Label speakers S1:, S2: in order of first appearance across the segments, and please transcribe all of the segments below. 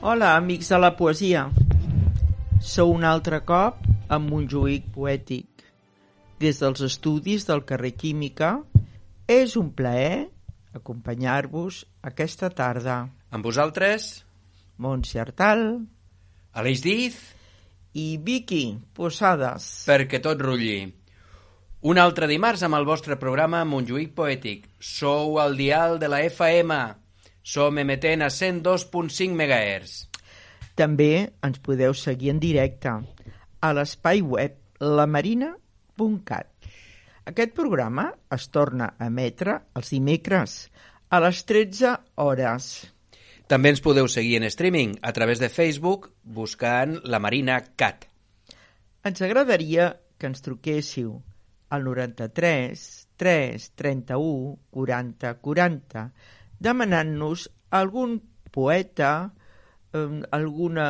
S1: Hola, amics de la poesia. Sou un altre cop amb Montjuïc Poètic. Des dels estudis del carrer Química, és un plaer acompanyar-vos aquesta tarda.
S2: Amb vosaltres,
S1: Montse Artal
S2: Aleix Diz,
S1: i Vicky Posades.
S2: perquè tot rulli. Un altre dimarts amb el vostre programa Montjuïc Poètic. Sou al dial de la FM. Som emetent a 102.5 MHz.
S1: També ens podeu seguir en directe a l'espai web lamarina.cat. Aquest programa es torna a emetre els dimecres a les 13 hores.
S2: També ens podeu seguir en streaming a través de Facebook buscant la Marina Cat.
S1: Ens agradaria que ens truquéssiu al 93 3 31 40 40 demanant-nos algun poeta, eh, alguna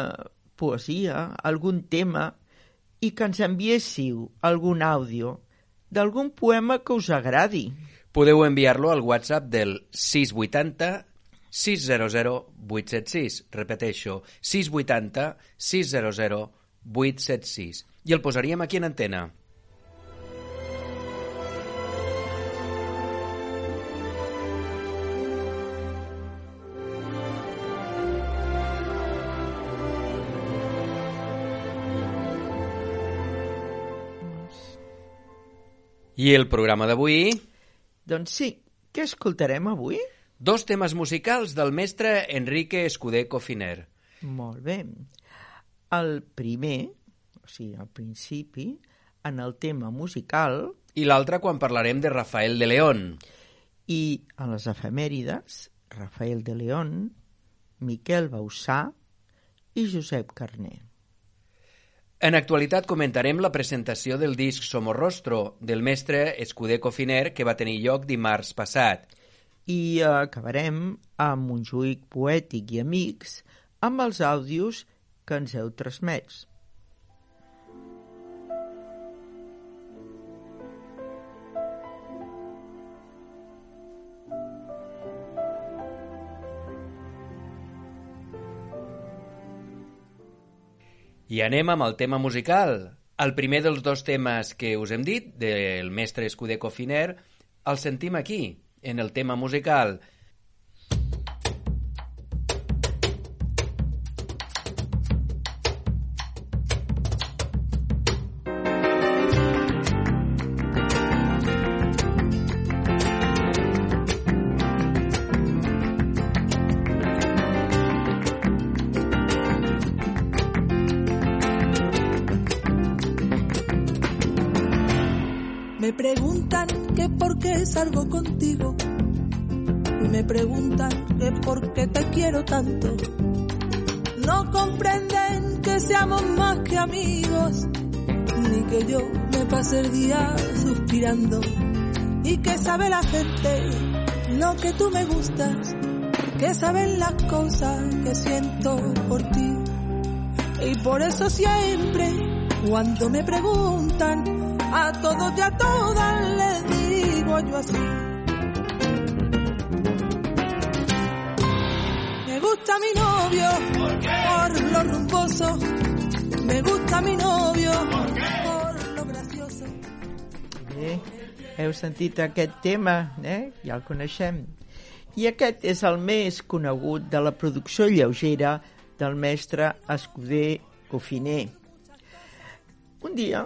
S1: poesia, algun tema i que ens enviéssiu algun àudio d'algun poema que us agradi.
S2: Podeu enviar-lo al WhatsApp del 680 600 876. Repeteixo, 680 600 876. I el posaríem aquí en antena. I el programa d'avui...
S1: Doncs sí, què escoltarem avui?
S2: Dos temes musicals del mestre Enrique Escudé Cofiner.
S1: Molt bé. El primer, o sigui, al principi, en el tema musical
S2: I l'altre quan parlarem de Rafael de León.
S1: i a les efemèrides, Rafael de León, Miquel Bausà i Josep Carner.
S2: En actualitat comentarem la presentació del disc Somorrostro del mestre Escudé Cofiner que va tenir lloc dimarts passat.
S1: I acabarem amb un juïc poètic i amics amb els àudios que ens heu transmès.
S2: I anem amb el tema musical. El primer dels dos temes que us hem dit, del mestre Escudé Cofiner, el sentim aquí, en el tema musical.
S3: Tanto. No comprenden que seamos más que amigos. Ni que yo me pase el día suspirando. Y que sabe la gente lo que tú me gustas. Que saben las cosas que siento por ti. Y por eso siempre, cuando me preguntan, a todos y a todas les digo yo así. Mi novio ¿Por, lo rumboso. Me gusta mi novio ¿Por, lo gracioso.
S1: Bé, heu sentit aquest tema, eh? Ja el coneixem. I aquest és el més conegut de la producció lleugera del mestre Escuder Cofiner. Un dia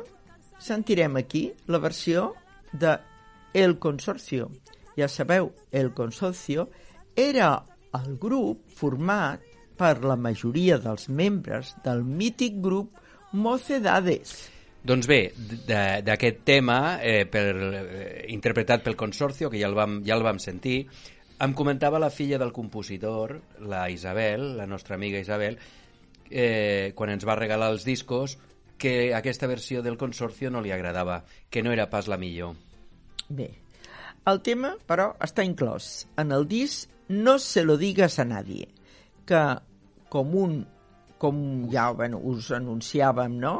S1: sentirem aquí la versió de el Consorcio. Ja sabeu, el Consorcio era el grup format per la majoria dels membres del mític grup Mocedades.
S2: Doncs bé, d'aquest tema, eh, per, eh, interpretat pel Consorcio, que ja el, vam, ja el vam sentir, em comentava la filla del compositor, la Isabel, la nostra amiga Isabel, eh, quan ens va regalar els discos, que aquesta versió del Consorcio no li agradava, que no era pas la millor.
S1: Bé, el tema, però, està inclòs en el disc No se lo digas a nadie, que com un com ja bueno, us anunciàvem no?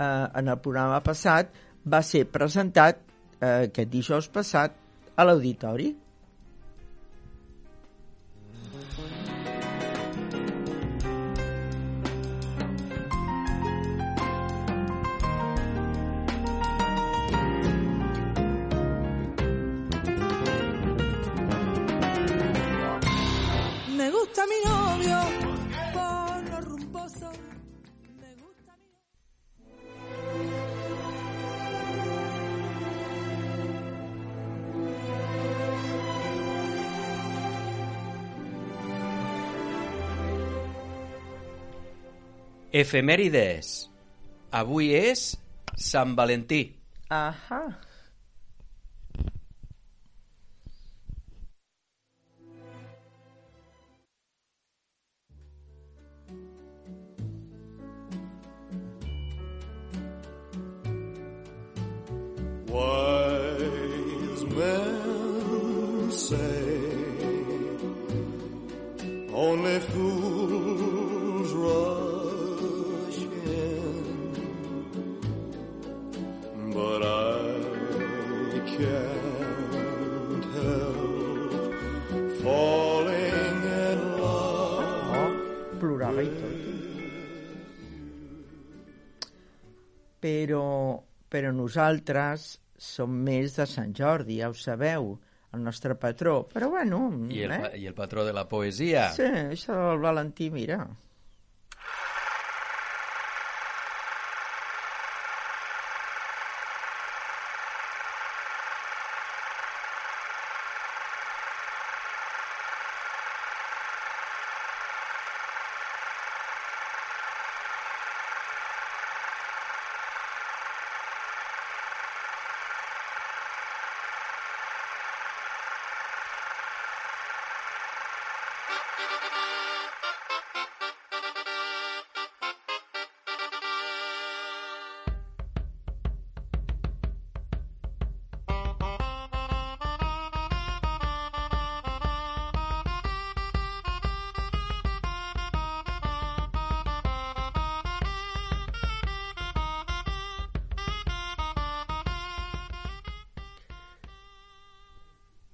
S1: eh, en el programa passat, va ser presentat eh, aquest dijous passat a l'auditori.
S2: Efemèrides. Avui és Sant Valentí.
S1: Ahà. Però, però nosaltres som més de Sant Jordi, ja ho sabeu, el nostre patró. Però bueno...
S2: I el,
S1: eh?
S2: i el patró de la poesia.
S1: Sí, això del Valentí, mira.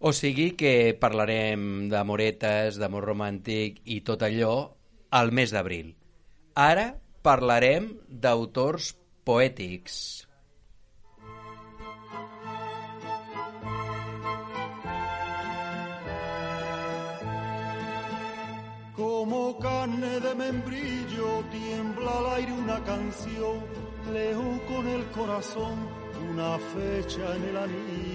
S2: O sigui que parlarem d'amoretes, d'amor romàntic i tot allò al mes d'abril. Ara parlarem d'autors poètics.
S4: Como carne de membrillo tiembla al aire una canción, leo con el corazón una fecha en el anillo.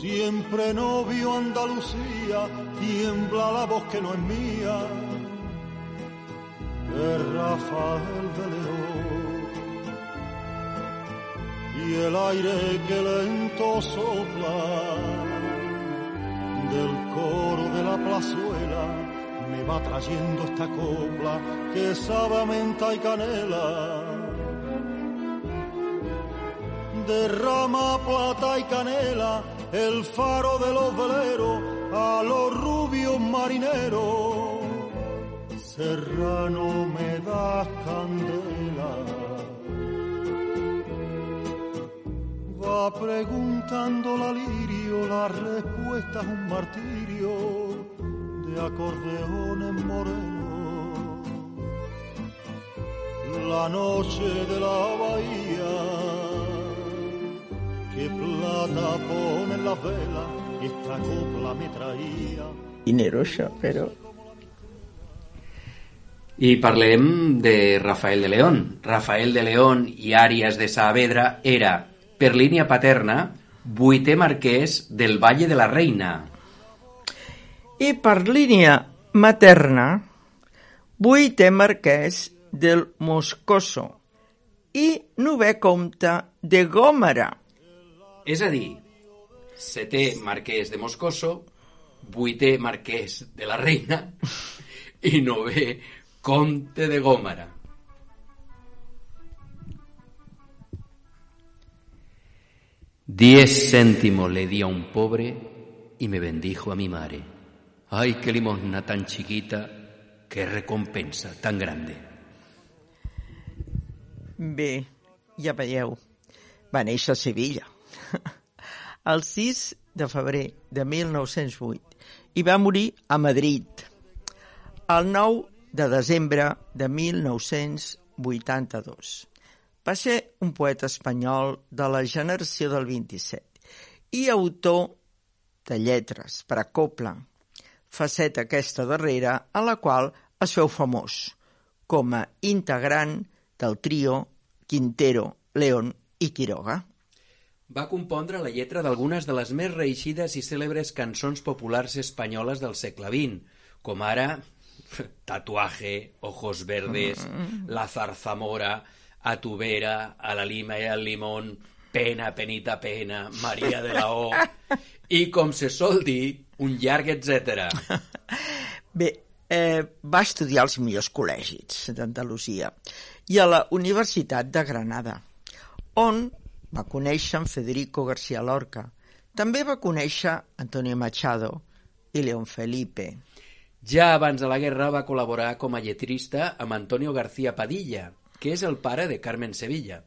S4: Siempre novio Andalucía, tiembla la voz que no es mía, es Rafael de León. Y el aire que lento sopla del coro de la plazuela me va trayendo esta copla que sabe a menta y canela. Derrama plata y canela el faro de los veleros a los rubios marineros. Serrano me da candela. Va preguntando la lirio, la respuesta es un martirio de acordeones morenos. La noche de la bahía, que plata pone en las velas, esta copla me traía.
S1: Dinero, això, però...
S2: I parlem de Rafael de León. Rafael de León i Àries de Saavedra era, per línia paterna, vuitè marquès del Valle de la Reina.
S1: I per línia materna, vuitè marquès del Moscoso i novè comte de Gòmara.
S2: És a dir, setè marquès de Moscoso, vuitè marquès de la Reina i novè comte de Gómara. Diez céntimos le di a un pobre y me bendijo a mi madre. Ay, qué limosna tan chiquita, qué recompensa tan grande.
S1: Bé, ja veieu, va néixer a Sevilla el 6 de febrer de 1908 i va morir a Madrid el 9 de desembre de 1982. Va ser un poeta espanyol de la generació del 27 i autor de lletres per a copla, faceta aquesta darrera a la qual es feu famós com a integrant del trio Quintero, León i Quiroga.
S2: Va compondre la lletra d'algunes de les més reixides i cèlebres cançons populars espanyoles del segle XX, com ara Tatuaje, Ojos Verdes, La Zarzamora, A tu vera, A la lima i al limón, Pena, penita, pena, Maria de la O, i com se sol dir, un llarg etc.
S1: Bé, eh, va estudiar als millors col·legis d'Andalusia i a la Universitat de Granada, on va conèixer en Federico García Lorca. També va conèixer Antonio Machado i León Felipe.
S2: Ja abans de la guerra va col·laborar com a lletrista amb Antonio García Padilla, que és el pare de Carmen Sevilla.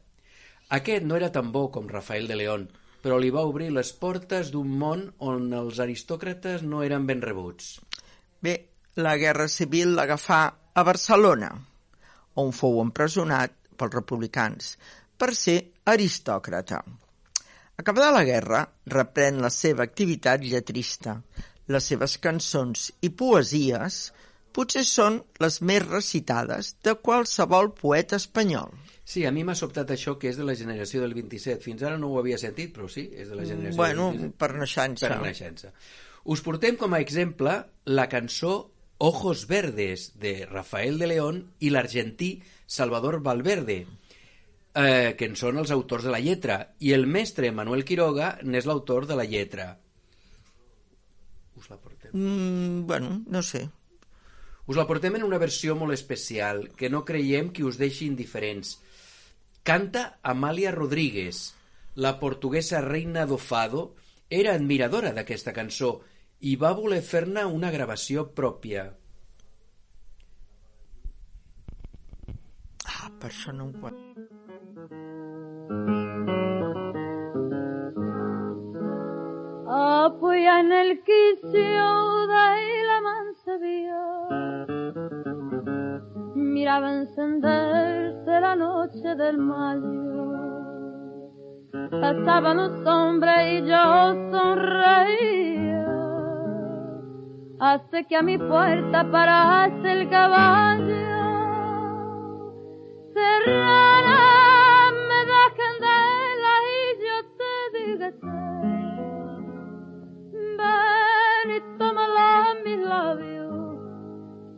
S2: Aquest no era tan bo com Rafael de León, però li va obrir les portes d'un món on els aristòcrates no eren ben rebuts.
S1: Bé, la Guerra Civil l'agafà a Barcelona, on fou empresonat pels republicans per ser aristòcrata. Acabada la guerra, reprèn la seva activitat lletrista. Les seves cançons i poesies potser són les més recitades de qualsevol poeta espanyol.
S2: Sí, a mi m'ha sobtat això que és de la generació del 27. Fins ara no ho havia sentit, però sí, és de la generació
S1: Bueno,
S2: del 27.
S1: per naixença.
S2: Per naixença. Us portem com a exemple la cançó Ojos Verdes de Rafael de León i l'argentí Salvador Valverde, eh, que en són els autors de la lletra, i el mestre Manuel Quiroga n'és l'autor de la lletra. Us la portem.
S1: Mm, bueno, no sé.
S2: Us la portem en una versió molt especial, que no creiem que us deixi indiferents. Canta Amàlia Rodríguez. La portuguesa reina do Fado era admiradora d'aquesta cançó i va voler fer-ne una gravació pròpia.
S1: Ah, per això no ho pot.
S5: Apoya en el quicio de la mansevilla. Miraba encenderse la noche del mayo. Pasaban los hombres y yo sonreía. Hace que a mi puerta parase el caballo. Serrana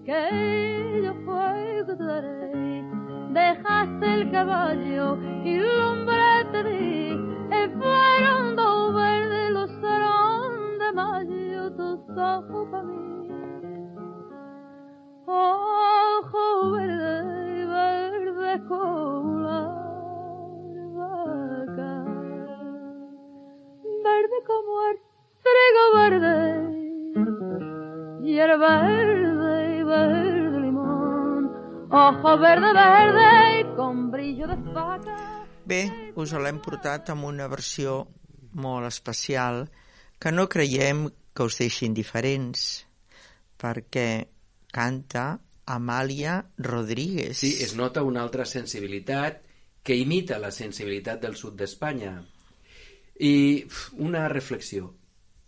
S5: que yo fuego te daré. Dejaste el caballo y lumbre te di, y fueron dos verdes los serán de mayo, tus ojos para mí. Ojo verde, verde como la vaca, verde como el trigo verde, hierba verde y verde limón, ojo verde verde y con brillo de faca.
S1: Bé, us l'hem portat amb una versió molt especial que no creiem que us deixi indiferents, perquè canta Amàlia Rodríguez.
S2: Sí, es nota una altra sensibilitat que imita la sensibilitat del sud d'Espanya. I una reflexió.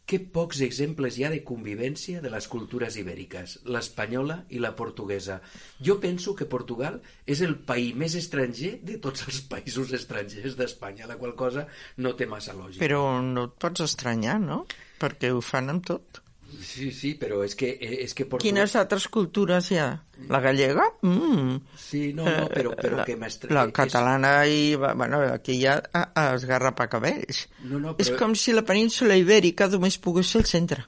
S2: Que pocs exemples hi ha de convivència de les cultures ibèriques, l'espanyola i la portuguesa. Jo penso que Portugal és el país més estranger de tots els països estrangers d'Espanya, la qual cosa no té massa lògica.
S1: Però no et pots estranyar, no? Perquè ho fan amb tot.
S2: Sí, sí, però és que, eh, és que Portugal...
S1: Quines altres cultures hi ha? La gallega? Mm.
S2: Sí, no, no, però, però
S1: la,
S2: que m'estra...
S1: La
S2: és-
S1: catalana i... Bueno, aquí hi ha a, a esgarrapacabells.
S2: No, no,
S1: És
S2: però-
S1: com si la península ibèrica només pogués ser el centre.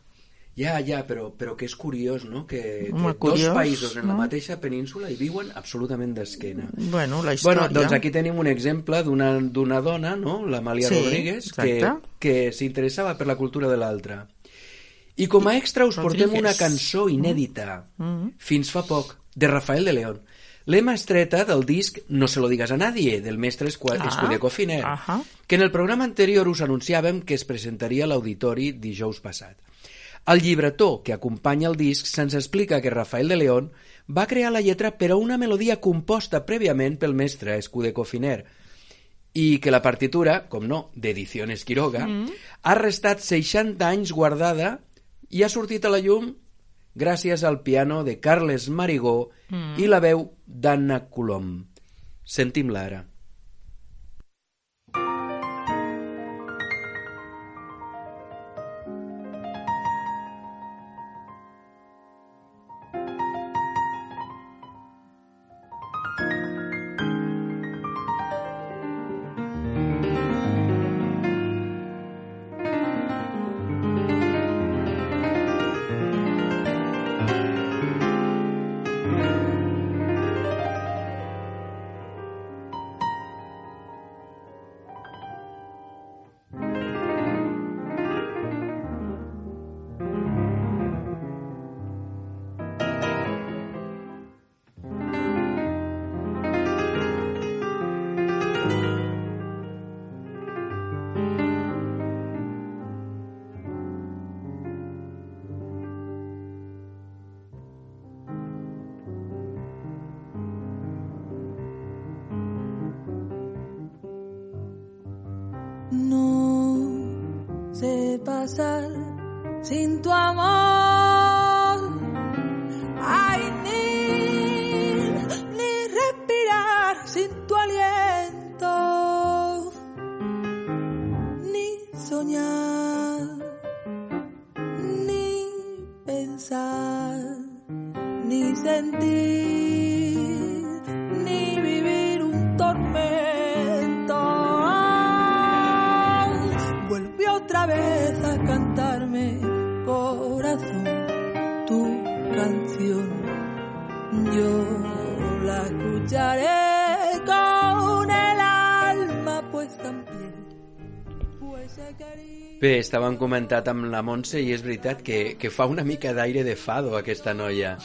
S2: Ja, ja, però, però que és curiós, no?, que,
S1: Home,
S2: que
S1: curiós,
S2: dos països en la
S1: no?
S2: mateixa península hi viuen absolutament d'esquena.
S1: Bueno, la història...
S2: Bueno, doncs aquí tenim un exemple d'una dona, no?, l'Amàlia
S1: Sí,
S2: Rodríguez, que,
S1: exacte.
S2: que s'interessava per la cultura de l'altra. I com a extra us portem una cançó inèdita, fins fa poc, de Rafael de León. L'hem estreta del disc No se lo digas a nadie, del mestre Esqua-
S1: Ah,
S2: Escudeco Finer,
S1: ahà.
S2: que en el programa anterior us anunciàvem que es presentaria a l'auditori dijous passat. Al llibretó que acompanya el disc se'ns explica que Rafael de León va crear la lletra per a una melodia composta prèviament pel mestre Escudeco Finer i que la partitura, com no, d'Ediciones Quiroga, ha restat 60 anys guardada i ha sortit a la llum gràcies al piano de Carles Marigó i la veu d'Anna Colom. Sentim-la ara.
S3: Pasar sin tu amor. Canción. Yo la escucharé con el alma puesta en pie. Pues.
S2: Bé, estàvem comentat amb la Montse i és veritat que, que fa una mica d'aire de fado aquesta noia.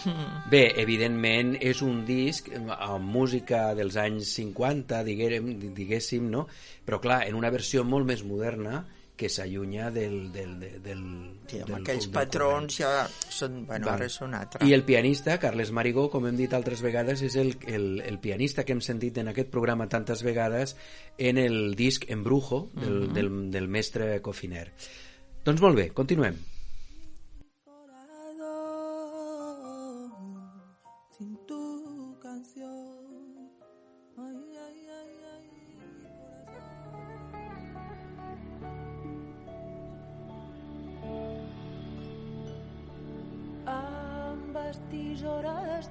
S2: Bé, evidentment és un disc amb música dels anys 50, diguérem, diguéssim, no? Però clar, en una versió molt més moderna que s'allunya del, del, del, del,
S1: Sí, amb
S2: del-
S1: aquells
S2: del
S1: patrons ja són... Bueno,
S2: Val.
S1: ara és un altre.
S2: I el pianista, Carles Marigó, com hem dit altres vegades, és el, el, el pianista que hem sentit en aquest programa tantes vegades en el disc Embrujo del, del, del mestre Cofiner. Doncs molt bé, continuem.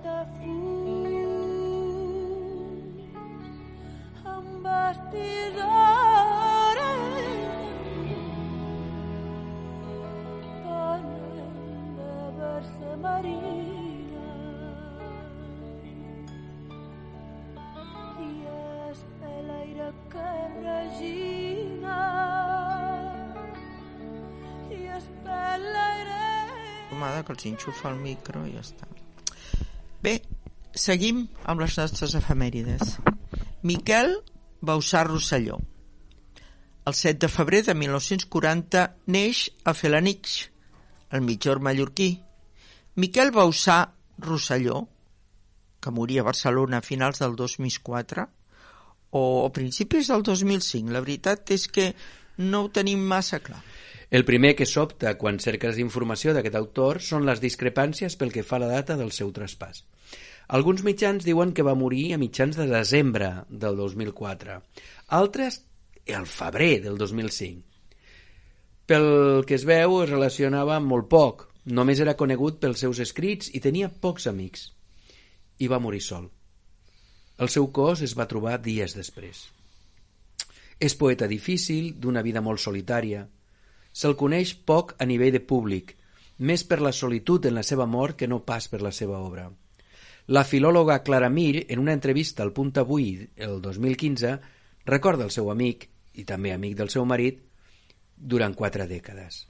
S3: De fus, ambas tisores Panen de verse marina i és l'aire que regina. I és l'aire
S1: que els enxufa el micro i ja està. Seguim amb les nostres efemèrides. Miquel Bausà Rosselló. El 7 de febrer de 1940 neix a Felanix, el mitjor mallorquí. Miquel Bausà Rosselló, que moria a Barcelona a finals del 2004, o a principis del 2005. La veritat és que no ho tenim massa clar.
S2: El primer que sobta quan cerques informació d'aquest autor són les discrepàncies pel que fa a la data del seu traspàs. Alguns mitjans diuen que va morir a mitjans de desembre del 2004, altres al febrer del 2005. Pel que es veu, es relacionava molt poc, només era conegut pels seus escrits i tenia pocs amics. I va morir sol. El seu cos es va trobar dies després. És poeta difícil, d'una vida molt solitària, Se'l coneix poc a nivell de públic, més per la solitud en la seva mort que no pas per la seva obra. La filòloga Clara Mir, en una entrevista al Punt Avui el 2015, recorda el seu amic, i també amic del seu marit, durant quatre dècades.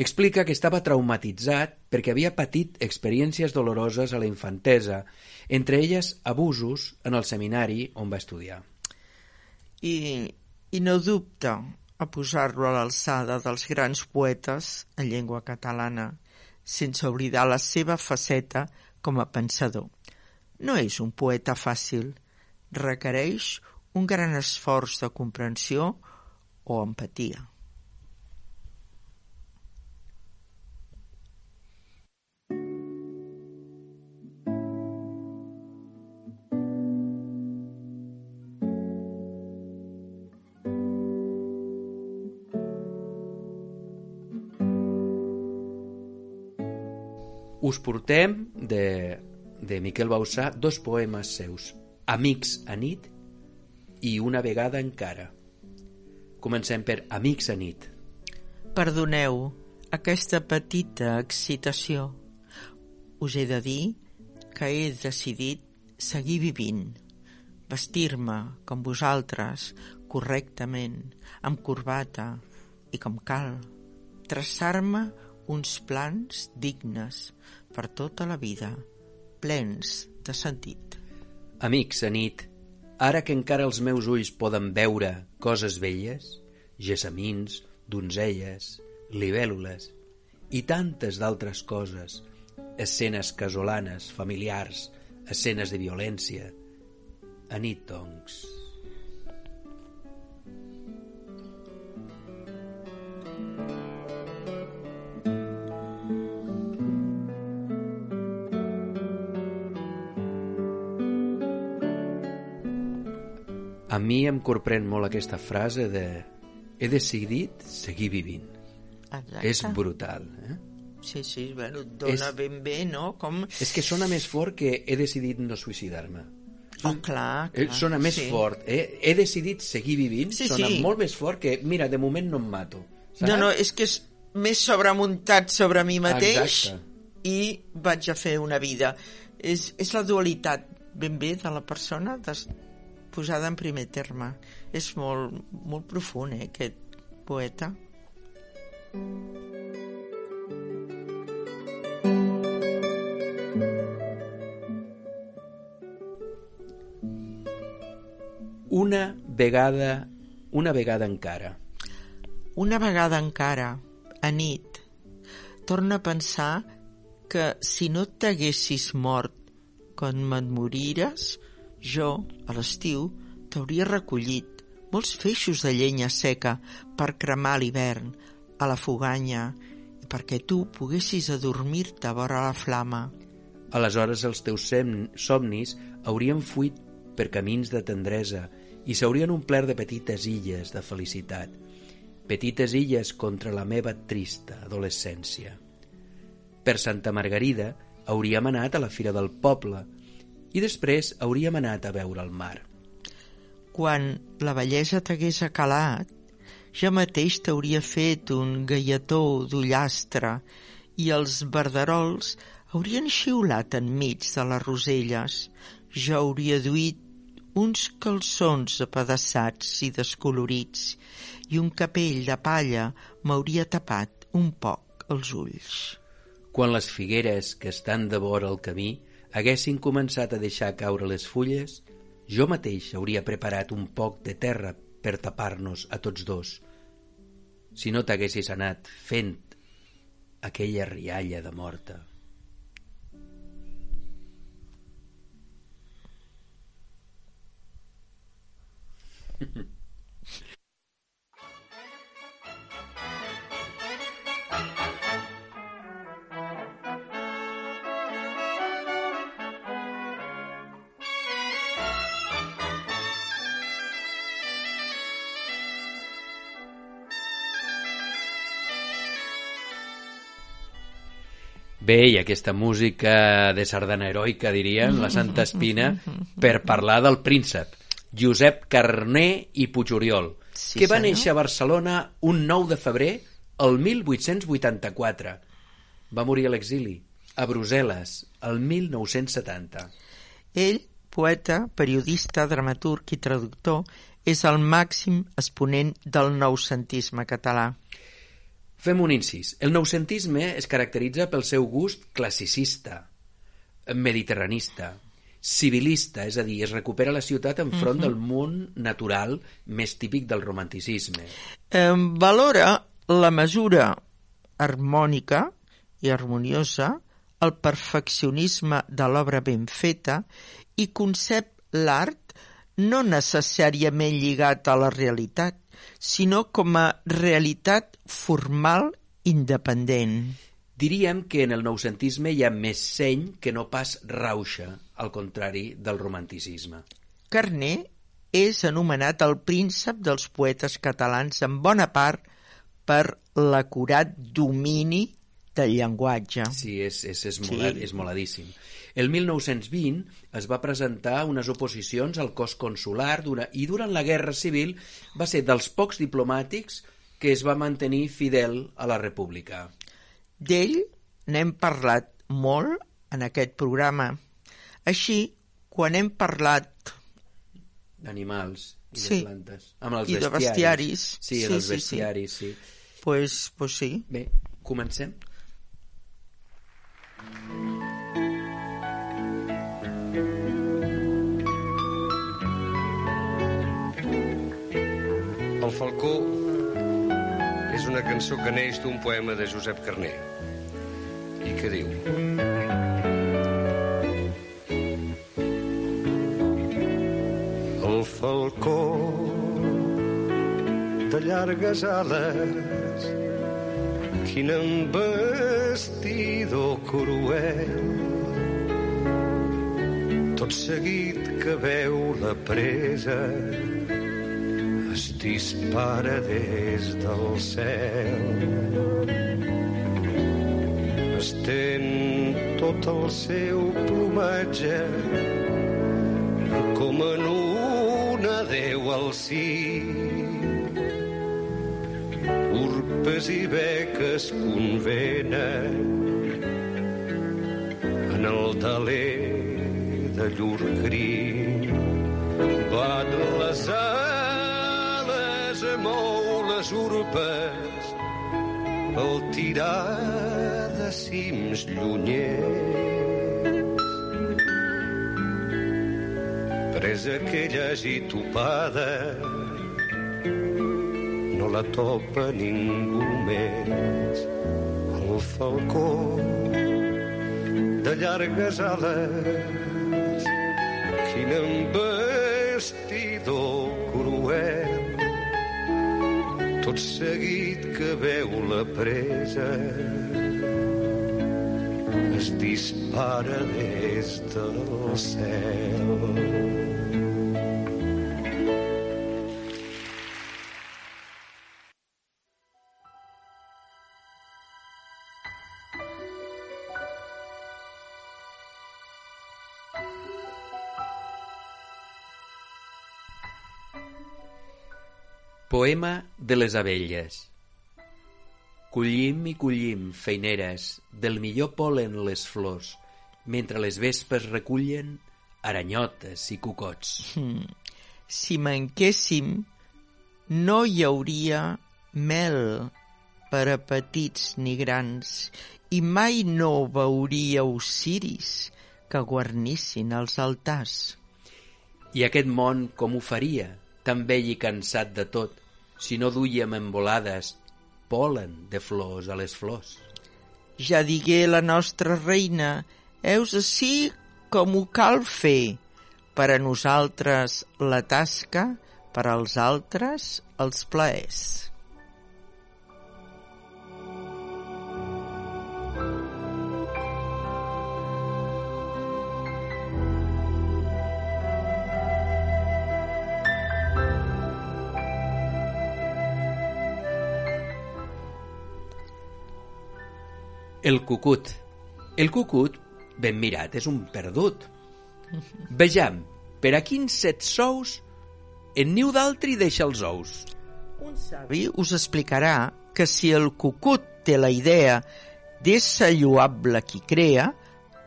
S2: Explica que estava traumatitzat perquè havia patit experiències doloroses a la infantesa, entre elles abusos en el seminari on va estudiar.
S1: I, i no dubta a posar-lo a l'alçada dels grans poetes en llengua catalana, sense oblidar la seva faceta com a pensador. No és un poeta fàcil, requereix un gran esforç de comprensió o empatia.
S2: Us portem de, de Miquel Bausà dos poemes seus, Amics a nit i Una vegada encara. Comencem per Amics a nit.
S1: Perdoneu aquesta petita excitació. Us he de dir que he decidit seguir vivint, vestir-me com vosaltres, correctament, amb corbata i com cal, traçar-me uns plans dignes per tota la vida, plens de sentit.
S2: Amics, a nit, ara que encara els meus ulls poden veure coses velles, gessamins, donzelles, libèl·lules i tantes d'altres coses, escenes casolanes, familiars, escenes de violència. A nit, doncs, A mi em corprèn molt aquesta frase de he decidit seguir vivint.
S1: Exacte.
S2: És brutal. Eh?
S1: Sí, sí, bueno, dona
S2: És-
S1: ben bé, no? Com...
S2: És que sona més fort que he decidit no suïcidar-me.
S1: Oh, clar,
S2: Eh,
S1: clar.
S2: Sona més
S1: sí.
S2: fort. Eh? He decidit seguir vivint.
S1: Sí,
S2: sona
S1: sí.
S2: molt més fort que, mira, de moment no em mato. Saps?
S1: No, no, és que és més sobremuntat sobre mi mateix
S2: Exacte.
S1: i vaig a fer una vida. És, és la dualitat ben bé de la persona des, posada en primer terme. És molt, molt profund, eh, aquest poeta.
S2: Una vegada, una vegada encara.
S1: Una vegada encara, a nit, torna a pensar que si no t'haguessis mort quan me'n morires, jo, a l'estiu, t'hauria recollit molts feixos de llenya seca per cremar l'hivern, a la foganya, i perquè tu poguessis adormir-te vora la flama.
S2: Aleshores els teus somnis haurien fuit per camins de tendresa i s'haurien omplert de petites illes de felicitat, petites illes contra la meva trista adolescència. Per Santa Margarida hauríem anat a la Fira del Poble i després hauríem anat a veure el mar.
S1: Quan la bellesa t'hagués acalat, jo mateix t'hauria fet un galletó d'ullastre i els verderols haurien xiulat enmig de les roselles. Jo hauria duit uns calçons apedaçats i descolorits i un capell de palla m'hauria tapat un poc els ulls.
S2: Quan les figueres que estan de vora el camí haguessin començat a deixar caure les fulles, jo mateix hauria preparat un poc de terra per tapar-nos a tots dos. Si no t'haguessis anat fent aquella rialla de morta. Bé, i aquesta música de sardana heroica, dirien, la Santa Espina, per parlar del príncep, Josep Carné i Puigoriol,
S1: Sí,
S2: que va
S1: senyor.
S2: néixer a Barcelona un 9 de febrer el 1884. Va morir a l'exili, a Brussel·les, el 1970.
S1: Ell, poeta, periodista, dramaturg i traductor, és el màxim exponent del noucentisme català.
S2: Fem un incís. El noucentisme es caracteritza pel seu gust classicista, mediterranista, civilista, és a dir, es recupera la ciutat enfront del món natural més típic del romanticisme.
S1: Eh, valora la mesura harmònica i harmoniosa, el perfeccionisme de l'obra ben feta i concep l'art no necessàriament lligat a la realitat, sinó com a realitat formal independent.
S2: Diríem que en el noucentisme hi ha més seny que no pas rauxa, al contrari del romanticisme.
S1: Carné és anomenat el príncep dels poetes catalans en bona part per l'acurat domini del llenguatge.
S2: Sí, és, és, és,
S1: Sí.
S2: molat, és moladíssim. El 1920 es va presentar unes oposicions al cos consular dura, i durant la Guerra Civil va ser dels pocs diplomàtics que es va mantenir fidel a la República.
S1: D'ell n'hem parlat molt en aquest programa. Així, quan hem parlat
S2: D'animals i
S1: Sí.
S2: de plantes. Amb els
S1: I de
S2: bestiaris.
S1: bestiaris.
S2: Sí,
S1: Sí,
S2: els
S1: sí, sí.
S2: bestiaris, sí.
S1: pues, pues sí.
S2: Bé, comencem.
S6: El Falcó és una cançó que neix d'un poema de Josep Carné i que diu
S7: El falcó de llargues ales, quin embestidor cruel. Tot seguit que veu la presa, es dispara des del cel. Estén tot el seu plomatge com en una deu al cim. Urpes i beques convenen en el deler de llur crim. Bat les mou les urpes, el tirar de cims llunyers. Presa aquella agitopada, no la topa ningú més. El falcó de llargues ales, quin embestidor Tot seguit que veu la presa, es dispara des del cel.
S2: Poema de les abelles. Collim i collim, feineres, del millor polen les flors, mentre les vespes recullen aranyotes i cucots.
S1: Si manquéssim, no hi hauria mel per a petits ni grans i mai no veuríeu ciris que guarnissin els altars.
S2: I aquest món com ho faria, tan vell i cansat de tot, si no duíem embolades polen de flors a les flors?
S1: Ja digué la nostra reina, heus ací com ho cal fer. Per a nosaltres la tasca, per als altres els plaers.
S2: El cucut. El cucut, ben mirat, és un perdut. Vejam, per a quins set sous en niu d'altri deixa els ous.
S1: Un savi us explicarà que si el cucut té la idea d'ésser lloable qui crea,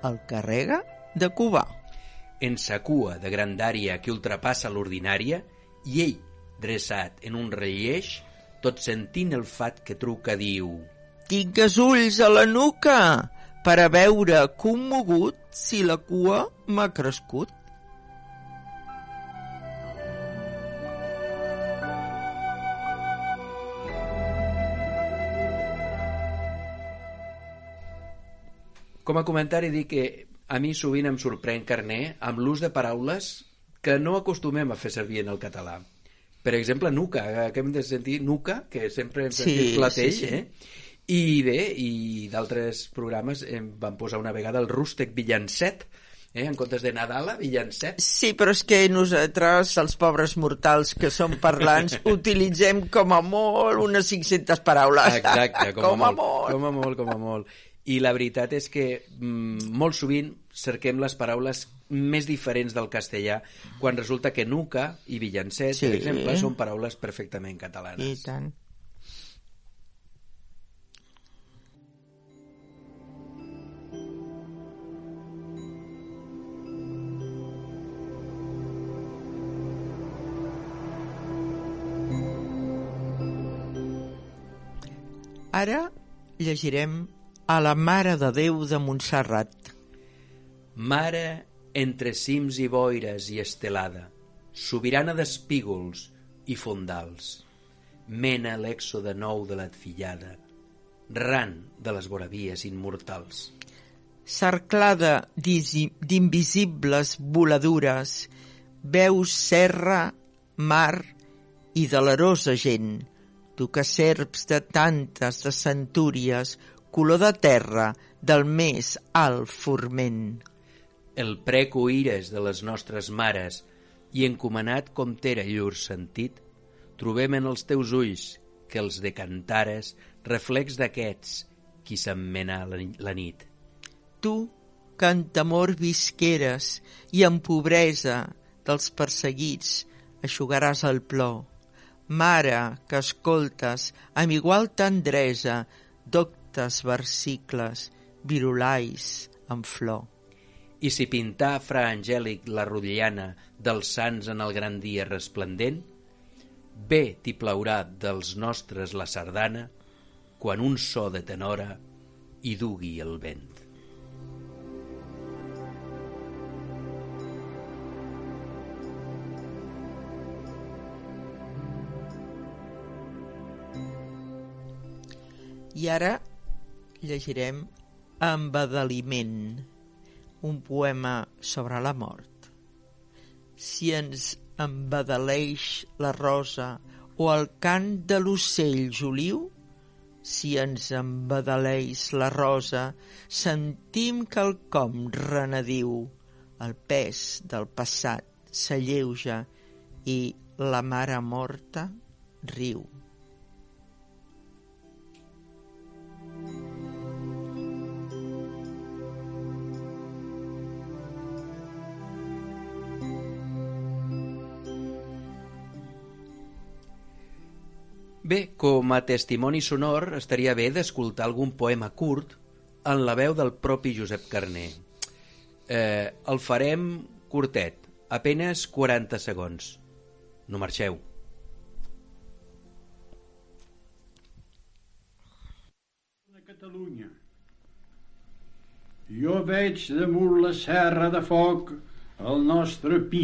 S1: el carrega de cubar.
S2: En sa cua de grandària que ultrapassa l'ordinària, i ell, dreçat en un relleix, tot sentint el fat que truca, diu...
S1: Tinc els ulls a la nuca per a veure commogut si la cua m'ha crescut.
S2: Com a comentari dic que a mi sovint em sorprèn, Carné, amb l'ús de paraules que no acostumem a fer servir en el català. Per exemple, nuca, eh, que hem de sentir nuca, que sempre hem
S1: Sí,
S2: sentit platell,
S1: sí, sí.
S2: eh? I bé, i d'altres programes em van posar una vegada el rústec villancet, eh? en comptes de Nadala, villancet.
S1: Sí, però és que nosaltres, els pobres mortals que som parlants, utilitzem com a molt unes 500 paraules.
S2: Exacte, com,
S1: com
S2: a,
S1: a molt.
S2: Com a molt, com a molt. I la veritat és que mm, molt sovint cerquem les paraules més diferents del castellà quan resulta que nuca i villancet,
S1: Sí.
S2: per exemple, són paraules perfectament catalanes.
S1: I tant. Ara llegirem a la Mare de Déu de Montserrat.
S2: Mare entre cims i boires i estelada, sobirana d'espígols i fondals, mena l'èxode nou de l'adfillada, ran de les voravies immortals.
S1: cerclada d'invisibles voladures, veus serra, mar i delerosa gent, tu que serps de tantes de centúries, color de terra del més alt forment.
S2: El preco ires de les nostres mares i encomanat com t'era llur sentit, trobem en els teus ulls que els decantares reflex d'aquests qui s'emmena la, nit.
S1: Tu, que en temor visqueres i en pobresa dels perseguits eixugaràs el plor. Mare, que escoltes amb igual tendresa doctes versicles, virulais en flor.
S2: I si pintar fra Angèlic la rotllana dels sants en el gran dia resplendent, bé t'hi plaurà dels nostres la sardana quan un so de tenora hi dugui el vent.
S1: I ara llegirem Embadaliment, un poema sobre la mort. Si ens embadaleix la rosa o el cant de l'ocell joliu, si ens embadaleix la rosa, sentim quelcom renediu. El pes del passat s'alleuja i la mare morta riu.
S2: Bé, com a testimoni sonor estaria bé d'escoltar algun poema curt en la veu del propi Josep Carner. Eh, el farem curtet, apenes 40 segons. No marxeu.
S8: de Catalunya. Jo veig damunt la serra de foc el nostre pi.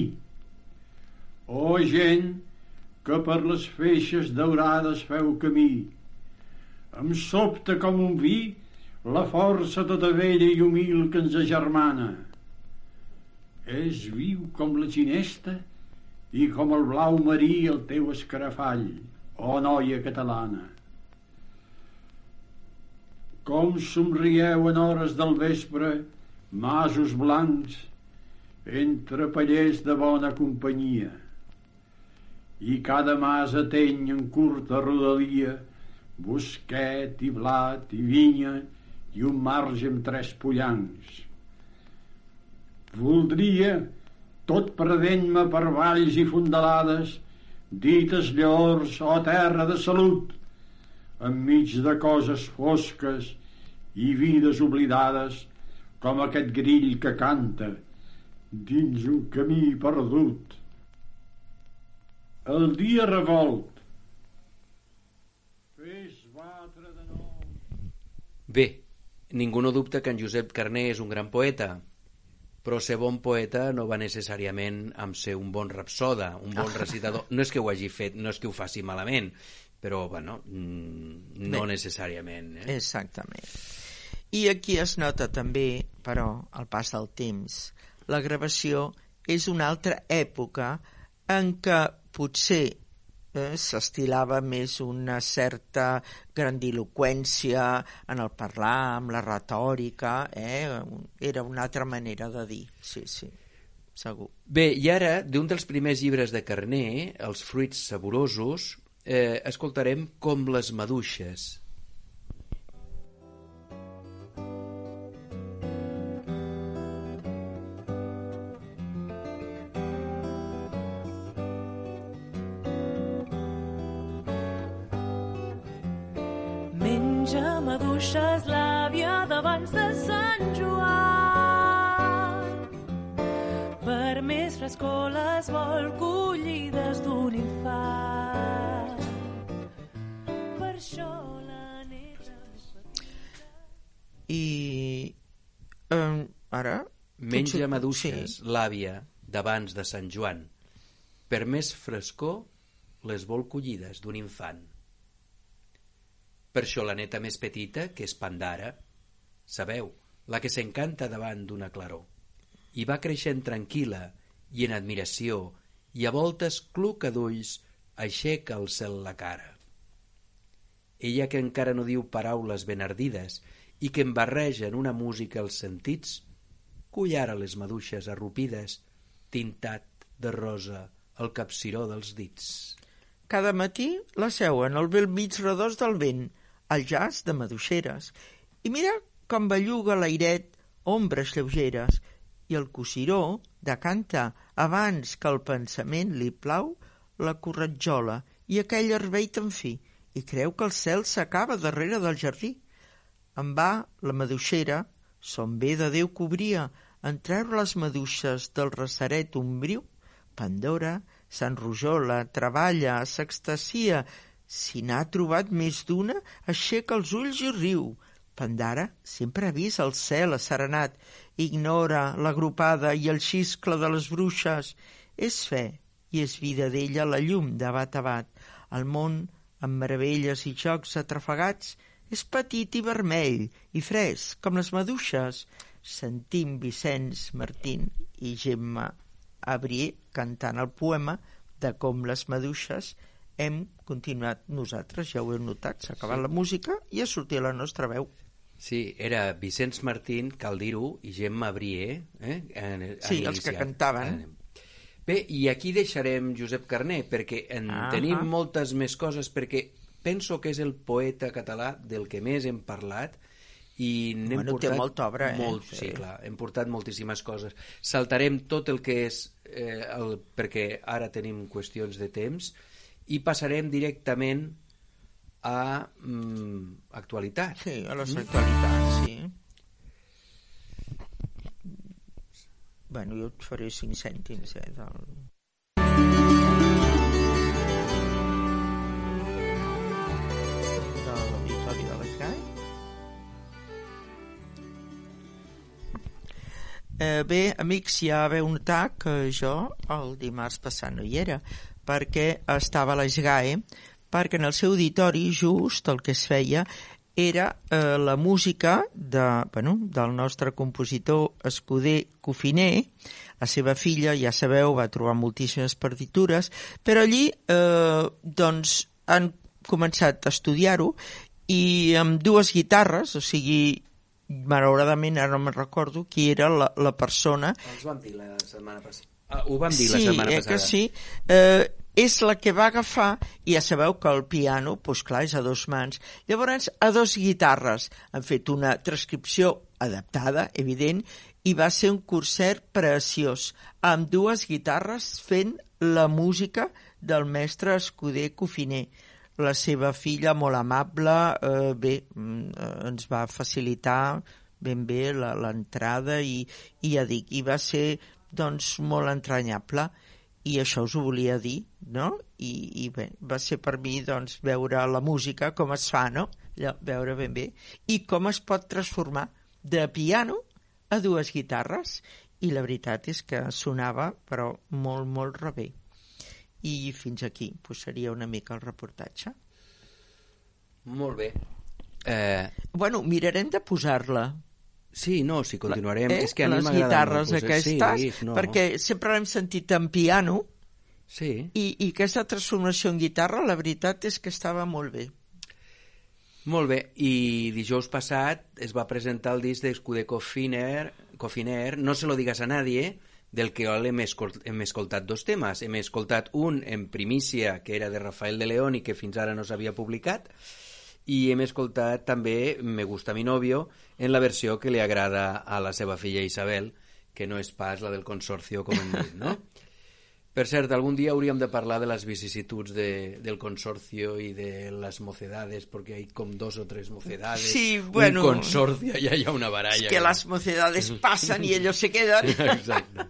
S8: O gent que per les feixes daurades feu camí. Em sobta com un vi la força tota vella i humil que ens agermana. És viu com la ginesta i com el blau marí el teu escarafall, o noia catalana. Com somrieu en hores del vespre, masos blancs, entre pallers de bona companyia. I cada mas ateny en curta rodalia, bosquet i blat i vinya i un marge amb tres pollancs. Voldria, tot perdent-me per valls i fondalades, dites llors o terra de salut, enmig de coses fosques i vides oblidades, com aquest grill que canta dins un camí perdut. El dia revolt, fes batre de nou
S2: Bé, ningú no dubta que en Josep Carné és un gran poeta, però ser bon poeta no va necessàriament amb ser un bon rapsoda, un bon recitador. No és que ho hagi fet, no és que ho faci malament, però, bueno, mm, no
S1: Bé.
S2: necessàriament. Eh?
S1: Exactament. I aquí es nota també, però, el pas del temps. La gravació és una altra època en què potser eh, s'estilava més una certa grandiloquència en el parlar, amb la retòrica, eh? era una altra manera de dir, sí, sí, segur.
S2: Bé, i ara, d'un dels primers llibres de Carné, Els fruits saborosos, eh, escoltarem Com les maduixes.
S9: Maduixes l'àvia d'abans de Sant Joan. Per més frescor les vol collides d'un infant. Per això la neta...
S1: I eh, ara...
S2: Menja
S1: potser-
S2: maduixes,
S1: Sí,
S2: l'àvia, d'abans de Sant Joan. Per més frescor, les vol collides d'un infant. Per això la neta més petita, que és Pandara, sabeu, la que s'encanta davant d'una claror, i va creixent tranquil·la i en admiració, i a voltes cluca d'ulls aixeca al cel la cara. Ella que encara no diu paraules ben ardides i que embarreja en una música els sentits, cull ara les maduixes arrupides, tintat de rosa el capciró dels dits.
S1: Cada matí la seuen al bell mig redós del vent, al jaç de maduixeres, i mira com belluga l'airet ombres lleugeres, i el cosiró decanta abans que el pensament li plau la corretjola i aquell herbei tan fi, i creu que el cel s'acaba darrere del jardí. En va la maduixera, son bé de Déu cobria, en treure les maduixes del ressaret ombriu, Pandora s'enrojola, treballa, s'extasia. Si n'ha trobat més d'una, aixeca els ulls i riu. Pandara sempre ha vist el cel asserenat, ignora l'agrupada i el xiscle de les bruixes. És fe i és vida d'ella la llum de bat a bat. El món, amb meravelles i jocs atrafegats, és petit i vermell i fresc com les maduixes. Sentim Vicenç Martín i Gemma Abrier cantant el poema de com les maduixes hem continuat nosaltres, ja ho heu notat, s'ha acabat
S2: Sí.
S1: la música i ha sortit la nostra veu.
S2: Sí, era Vicenç Martín, cal dir-ho, i Gemma Brier. Eh? En, en
S1: Sí, els que cantaven.
S2: Eh, Bé, i aquí deixarem Josep Carné, perquè en
S1: Ahà.
S2: tenim moltes més coses, perquè penso que és el poeta català del que més hem parlat i n'hem
S1: Bueno, té
S2: portat
S1: molta obra, eh?
S2: Molt,
S1: Sí.
S2: sí. clar, hem portat moltíssimes coses. Saltarem tot el que és, eh, el, perquè ara tenim qüestions de temps, i passarem directament a mm, actualitat.
S1: Sí, a les actualitats, sí. Bueno, jo et faré 5 cèntims, eh, del... de l'auditori de l'Esgai. Eh, bé, amics, ja veu notar que jo el dimarts passat no hi era, perquè estava a l'Esgae, perquè en el seu auditori just el que es feia era eh, la música de, bueno, del nostre compositor Escuder Cofiner, la seva filla, ja sabeu, va trobar moltíssimes partitures, però allí eh, doncs han començat a estudiar-ho i amb dues guitarres, o sigui, malauradament ara no me'n recordo qui era la, la persona
S2: Els vam dir la setmana passada. Ah, ho vam dir
S1: sí,
S2: la setmana
S1: eh,
S2: passada.
S1: que sí. Eh, és la que va agafar, i ja sabeu que el piano, doncs clar, és a dos mans. Llavors, a dos guitarres han fet una transcripció adaptada, evident, i va ser un concert preciós, amb dues guitarres fent la música del mestre Escuder Cofiner. La seva filla, molt amable, eh, bé, mm, eh, ens va facilitar ben bé l'entrada i, i ja dic, i va ser doncs molt entranyable i això us ho volia dir, no? I, i bé, va ser per mi doncs, veure la música, com es fa, no? Allò, veure ben bé. I com es pot transformar de piano a dues guitarres. I la veritat és que sonava, però molt, molt rebé. I fins aquí pues, seria una mica el reportatge.
S2: Molt bé. Eh,
S1: Bueno, mirarem de posar-la.
S2: Sí, no, si continuarem.
S1: eh?
S2: És que a
S1: Les guitarres
S2: molt posar-
S1: aquestes,
S2: Sí, no.
S1: perquè sempre l'hem sentit en piano,
S2: Sí.
S1: i, i aquesta transformació en guitarra, la veritat és que estava molt bé.
S2: Molt bé, i dijous passat es va presentar el disc d'Escuder Cofiner, Cofiner, No se lo digas a nadie, del que hem, escol hem escoltat dos temes. Hem escoltat un en primícia, que era de Rafael de León i que fins ara no s'havia publicat, i hem escoltat també Me gusta mi novio, en la versió que li agrada a la seva filla Isabel, que no és pas la del consorcio, com hem dit, no? Per cert, algun dia hauríem de parlar de les vicissituds de, del consorcio i de les mocedades, perquè hi ha com dos o tres mocedades.
S1: Sí, bueno.
S2: Un consorcio, ja hi ha una baralla.
S1: Es que las mocedades pasan y ellos se quedan.
S2: Exacte.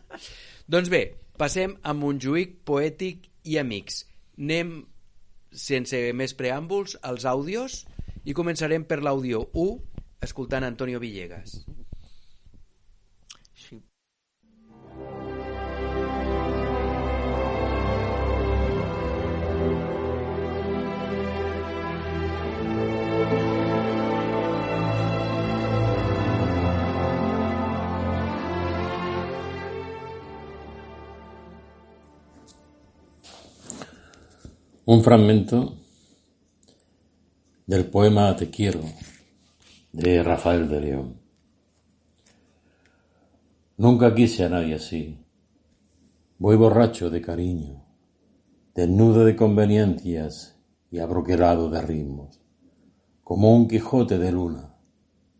S2: doncs bé, passem a Montjuïc, Poètic i Amics. Anem, sense més preàmbuls, als àudios i començarem per l'àudio 1, escoltant Antonio Villegas.
S10: Un fragmento del poema Te quiero de Rafael de León. Nunca quise a nadie así. Voy borracho de cariño, desnudo de conveniencias y abroquelado de ritmos, como un Quijote de luna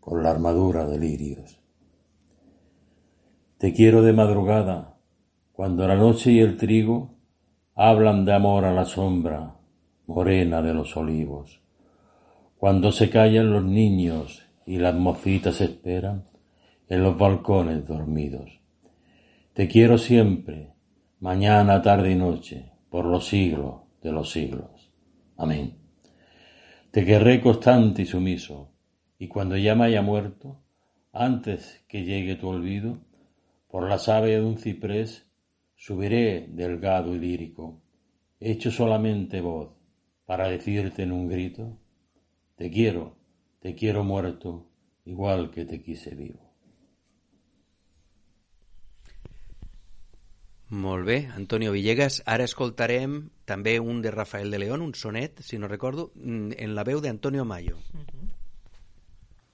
S10: con la armadura de lirios. Te quiero de madrugada, cuando la noche y el trigo hablan de amor a la sombra morena de los olivos. Cuando se callan los niños y las mocitas esperan en los balcones dormidos. Te quiero siempre, mañana, tarde y noche, por los siglos de los siglos. Amén. Te querré constante y sumiso, y cuando ya me haya muerto, antes que llegue tu olvido, por la savia de un ciprés subiré delgado y lírico, hecho solamente voz, para decirte en un grito, te quiero, te quiero muerto, igual que te quise vivo.
S2: Molt bé, Antonio Villegas. Ara escoltarem també un de Rafael de León, un sonet, si no recordo, mm, en la veu de Antonio Mayo.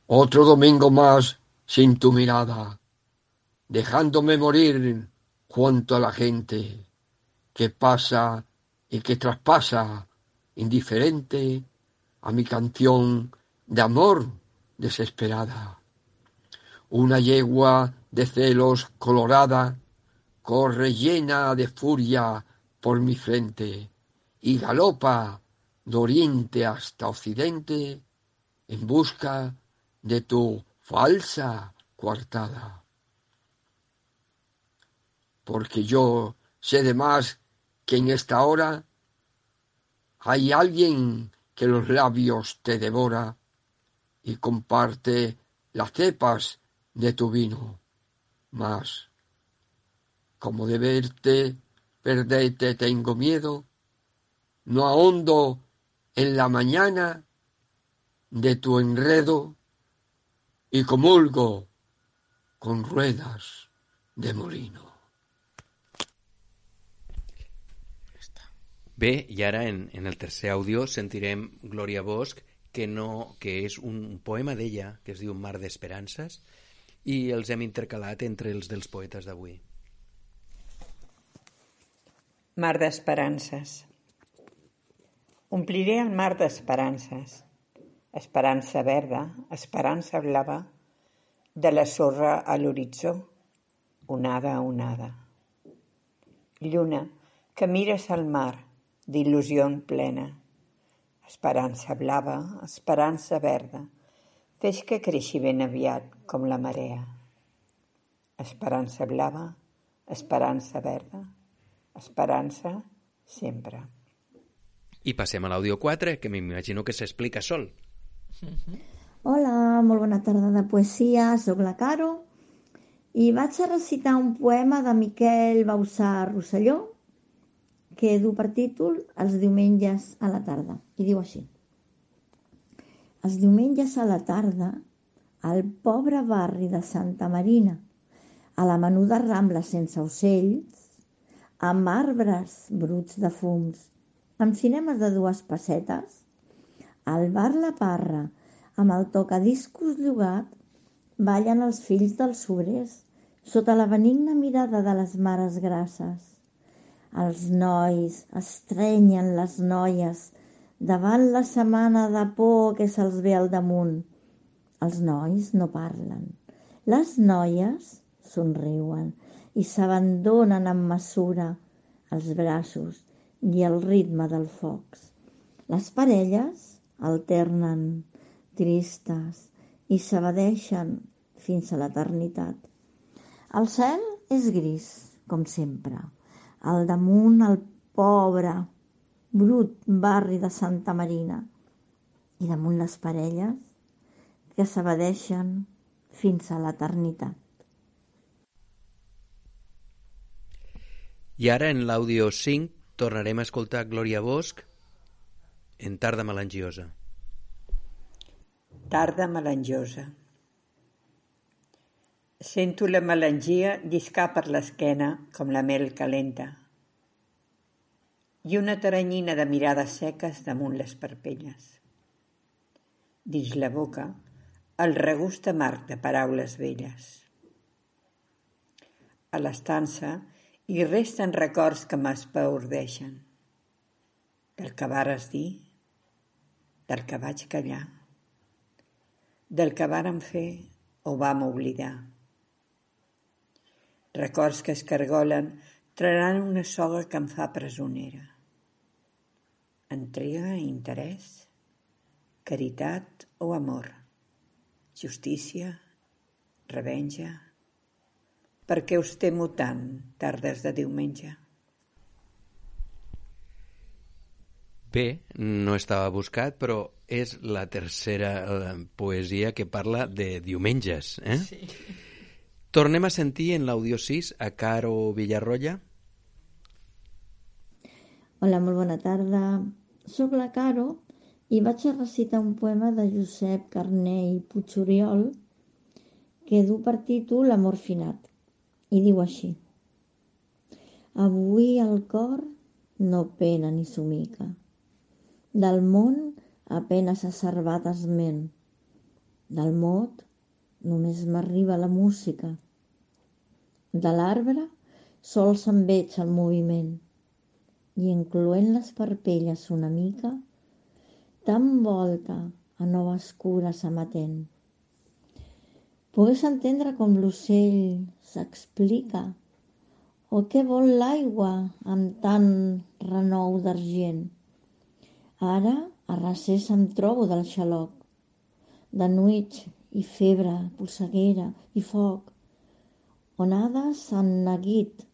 S11: Otro domingo más sin tu mirada, dejándome morir junto a la gente que pasa y que traspasa indiferente a mi canción de amor desesperada. Una yegua de celos colorada corre llena de furia por mi frente y galopa de oriente hasta occidente en busca de tu falsa coartada. Porque yo sé de más que en esta hora hay alguien que los labios te devora y comparte las cepas de tu vino. Mas, como de verte, perderte tengo miedo, no ahondo en la mañana de tu enredo y comulgo con ruedas de molino.
S2: Bé, i ara en, en el tercer àudio sentirem Glòria Bosch, que, no, que és un poema d'ella, que es diu Mar d'Esperances, i els hem intercalat entre els dels poetes d'avui.
S12: Mar d'esperances. Ompliré el mar d'esperances. Esperança verda, esperança blava, de la sorra a l'horitzó, onada a onada. Lluna, que mires al mar, d'il·lusió plena. Esperança blava, esperança verda, fes que creixi ben aviat com la marea. Esperança blava, esperança verda, esperança sempre.
S2: I passem a l'àudio 4, que m'imagino que s'explica sol.
S13: Hola, molt bona tarda de poesia, sóc la Caro i vaig a recitar un poema de Miquel Bausà Rosselló que du per títol Els diumenges a la tarda i diu així Els diumenges a la tarda al pobre barri de Santa Marina a la menuda rambla sense ocells amb arbres bruts de fums amb cinemes de dues pessetes, al bar La Parra, amb el tocadiscos llogat, ballen els fills dels sobrers sota la benigna mirada de les mares grasses. Els nois estrenyen les noies davant la setmana de por que se'ls ve al damunt. Els nois no parlen. Les noies somriuen i s'abandonen amb mesura els braços i el ritme del focs. Les parelles alternen, tristes, i s'abadeixen fins a l'eternitat. El cel és gris, com sempre. Al damunt el pobre, brut barri de Santa Marina. I damunt les parelles que s'abadeixen fins a l'eternitat.
S2: I ara en l'àudio 5 tornarem a escoltar Glòria Bosch en Tarda Melangiosa.
S12: Tarda melangiosa. Sento la melangia lliscar per l'esquena com la mel calenta i una taranyina de mirades seques damunt les parpelles. Dins la boca, el regust amarg de paraules velles. A l'estança, i resten records que m'espaordeixen. Del que vares dir, del que vaig callar, del que vàrem fer o vam oblidar. Records que es cargolen traran una soga que em fa presonera. Entrega interès, caritat o amor, justícia, revenja, per què us temo tant, tardes de diumenge?
S2: Bé, no estava buscat, però és la tercera eh, poesia que parla de diumenges. Eh? Sí. Tornem a sentir en l'audio 6 a Caro Villarroya.
S13: Hola, molt bona tarda. Soc la Caro i vaig a recitar un poema de Josep Carné i Puigoriol que du per títol Amor finat i diu així Avui el cor no pena ni somica. Del món apenes servat esment. Del mot només m'arriba la música. De l'arbre sols se'n veig el moviment i incloent les parpelles una mica, tan volta a noves cures amatent. Pogués entendre com l'ocell s'explica o què vol l'aigua amb tant renou d'argent. Ara a recés em trobo del xaloc, de nuig i febre, polseguera i foc, onades en neguit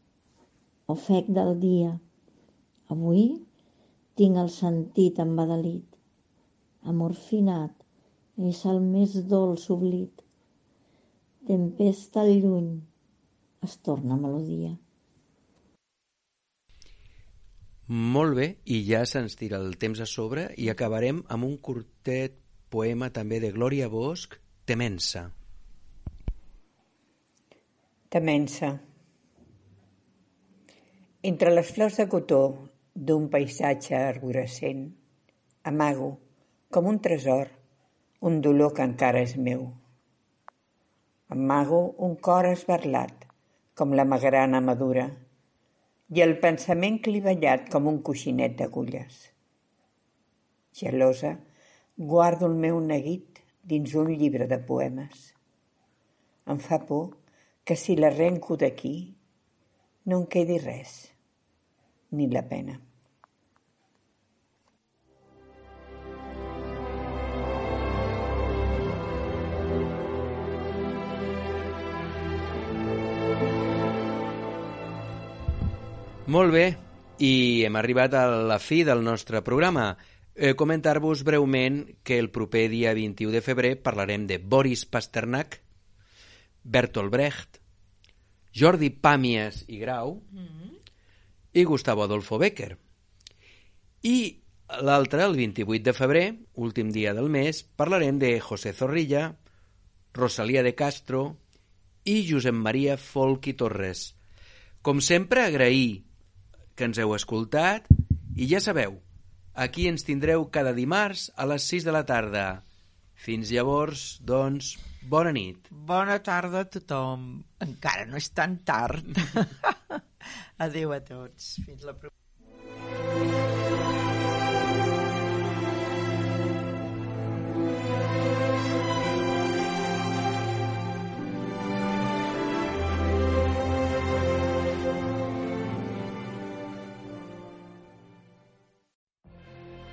S13: o fec del dia. Avui tinc el sentit embadalit. Amor finat és el més dolç oblit tempesta al lluny es torna melodia.
S2: Molt bé, i ja se'ns tira el temps a sobre i acabarem amb un curtet poema també de Glòria Bosch, Temensa.
S12: Temensa. Entre les flors de cotó d'un paisatge arborescent, amago, com un tresor, un dolor que encara és meu Amago un cor esberlat, com la magrana madura, i el pensament clivellat com un coixinet d'agulles. Gelosa, guardo el meu neguit dins un llibre de poemes. Em fa por que si l'arrenco d'aquí no en quedi res, ni la pena.
S2: Molt bé, i hem arribat a la fi del nostre programa. Eh, Comentar-vos breument que el proper dia 21 de febrer parlarem de Boris Pasternak, Bertolt Brecht, Jordi Pàmies i Grau mm -hmm. i Gustavo Adolfo Becker. I l'altre, el 28 de febrer, últim dia del mes, parlarem de José Zorrilla, Rosalía de Castro i Josep Maria Folk i Torres. Com sempre, agrair que ens heu escoltat i ja sabeu, aquí ens tindreu cada dimarts a les 6 de la tarda. Fins llavors, doncs, bona nit.
S1: Bona tarda a tothom. Encara no és tan tard. Adéu a tots. Fins la propera.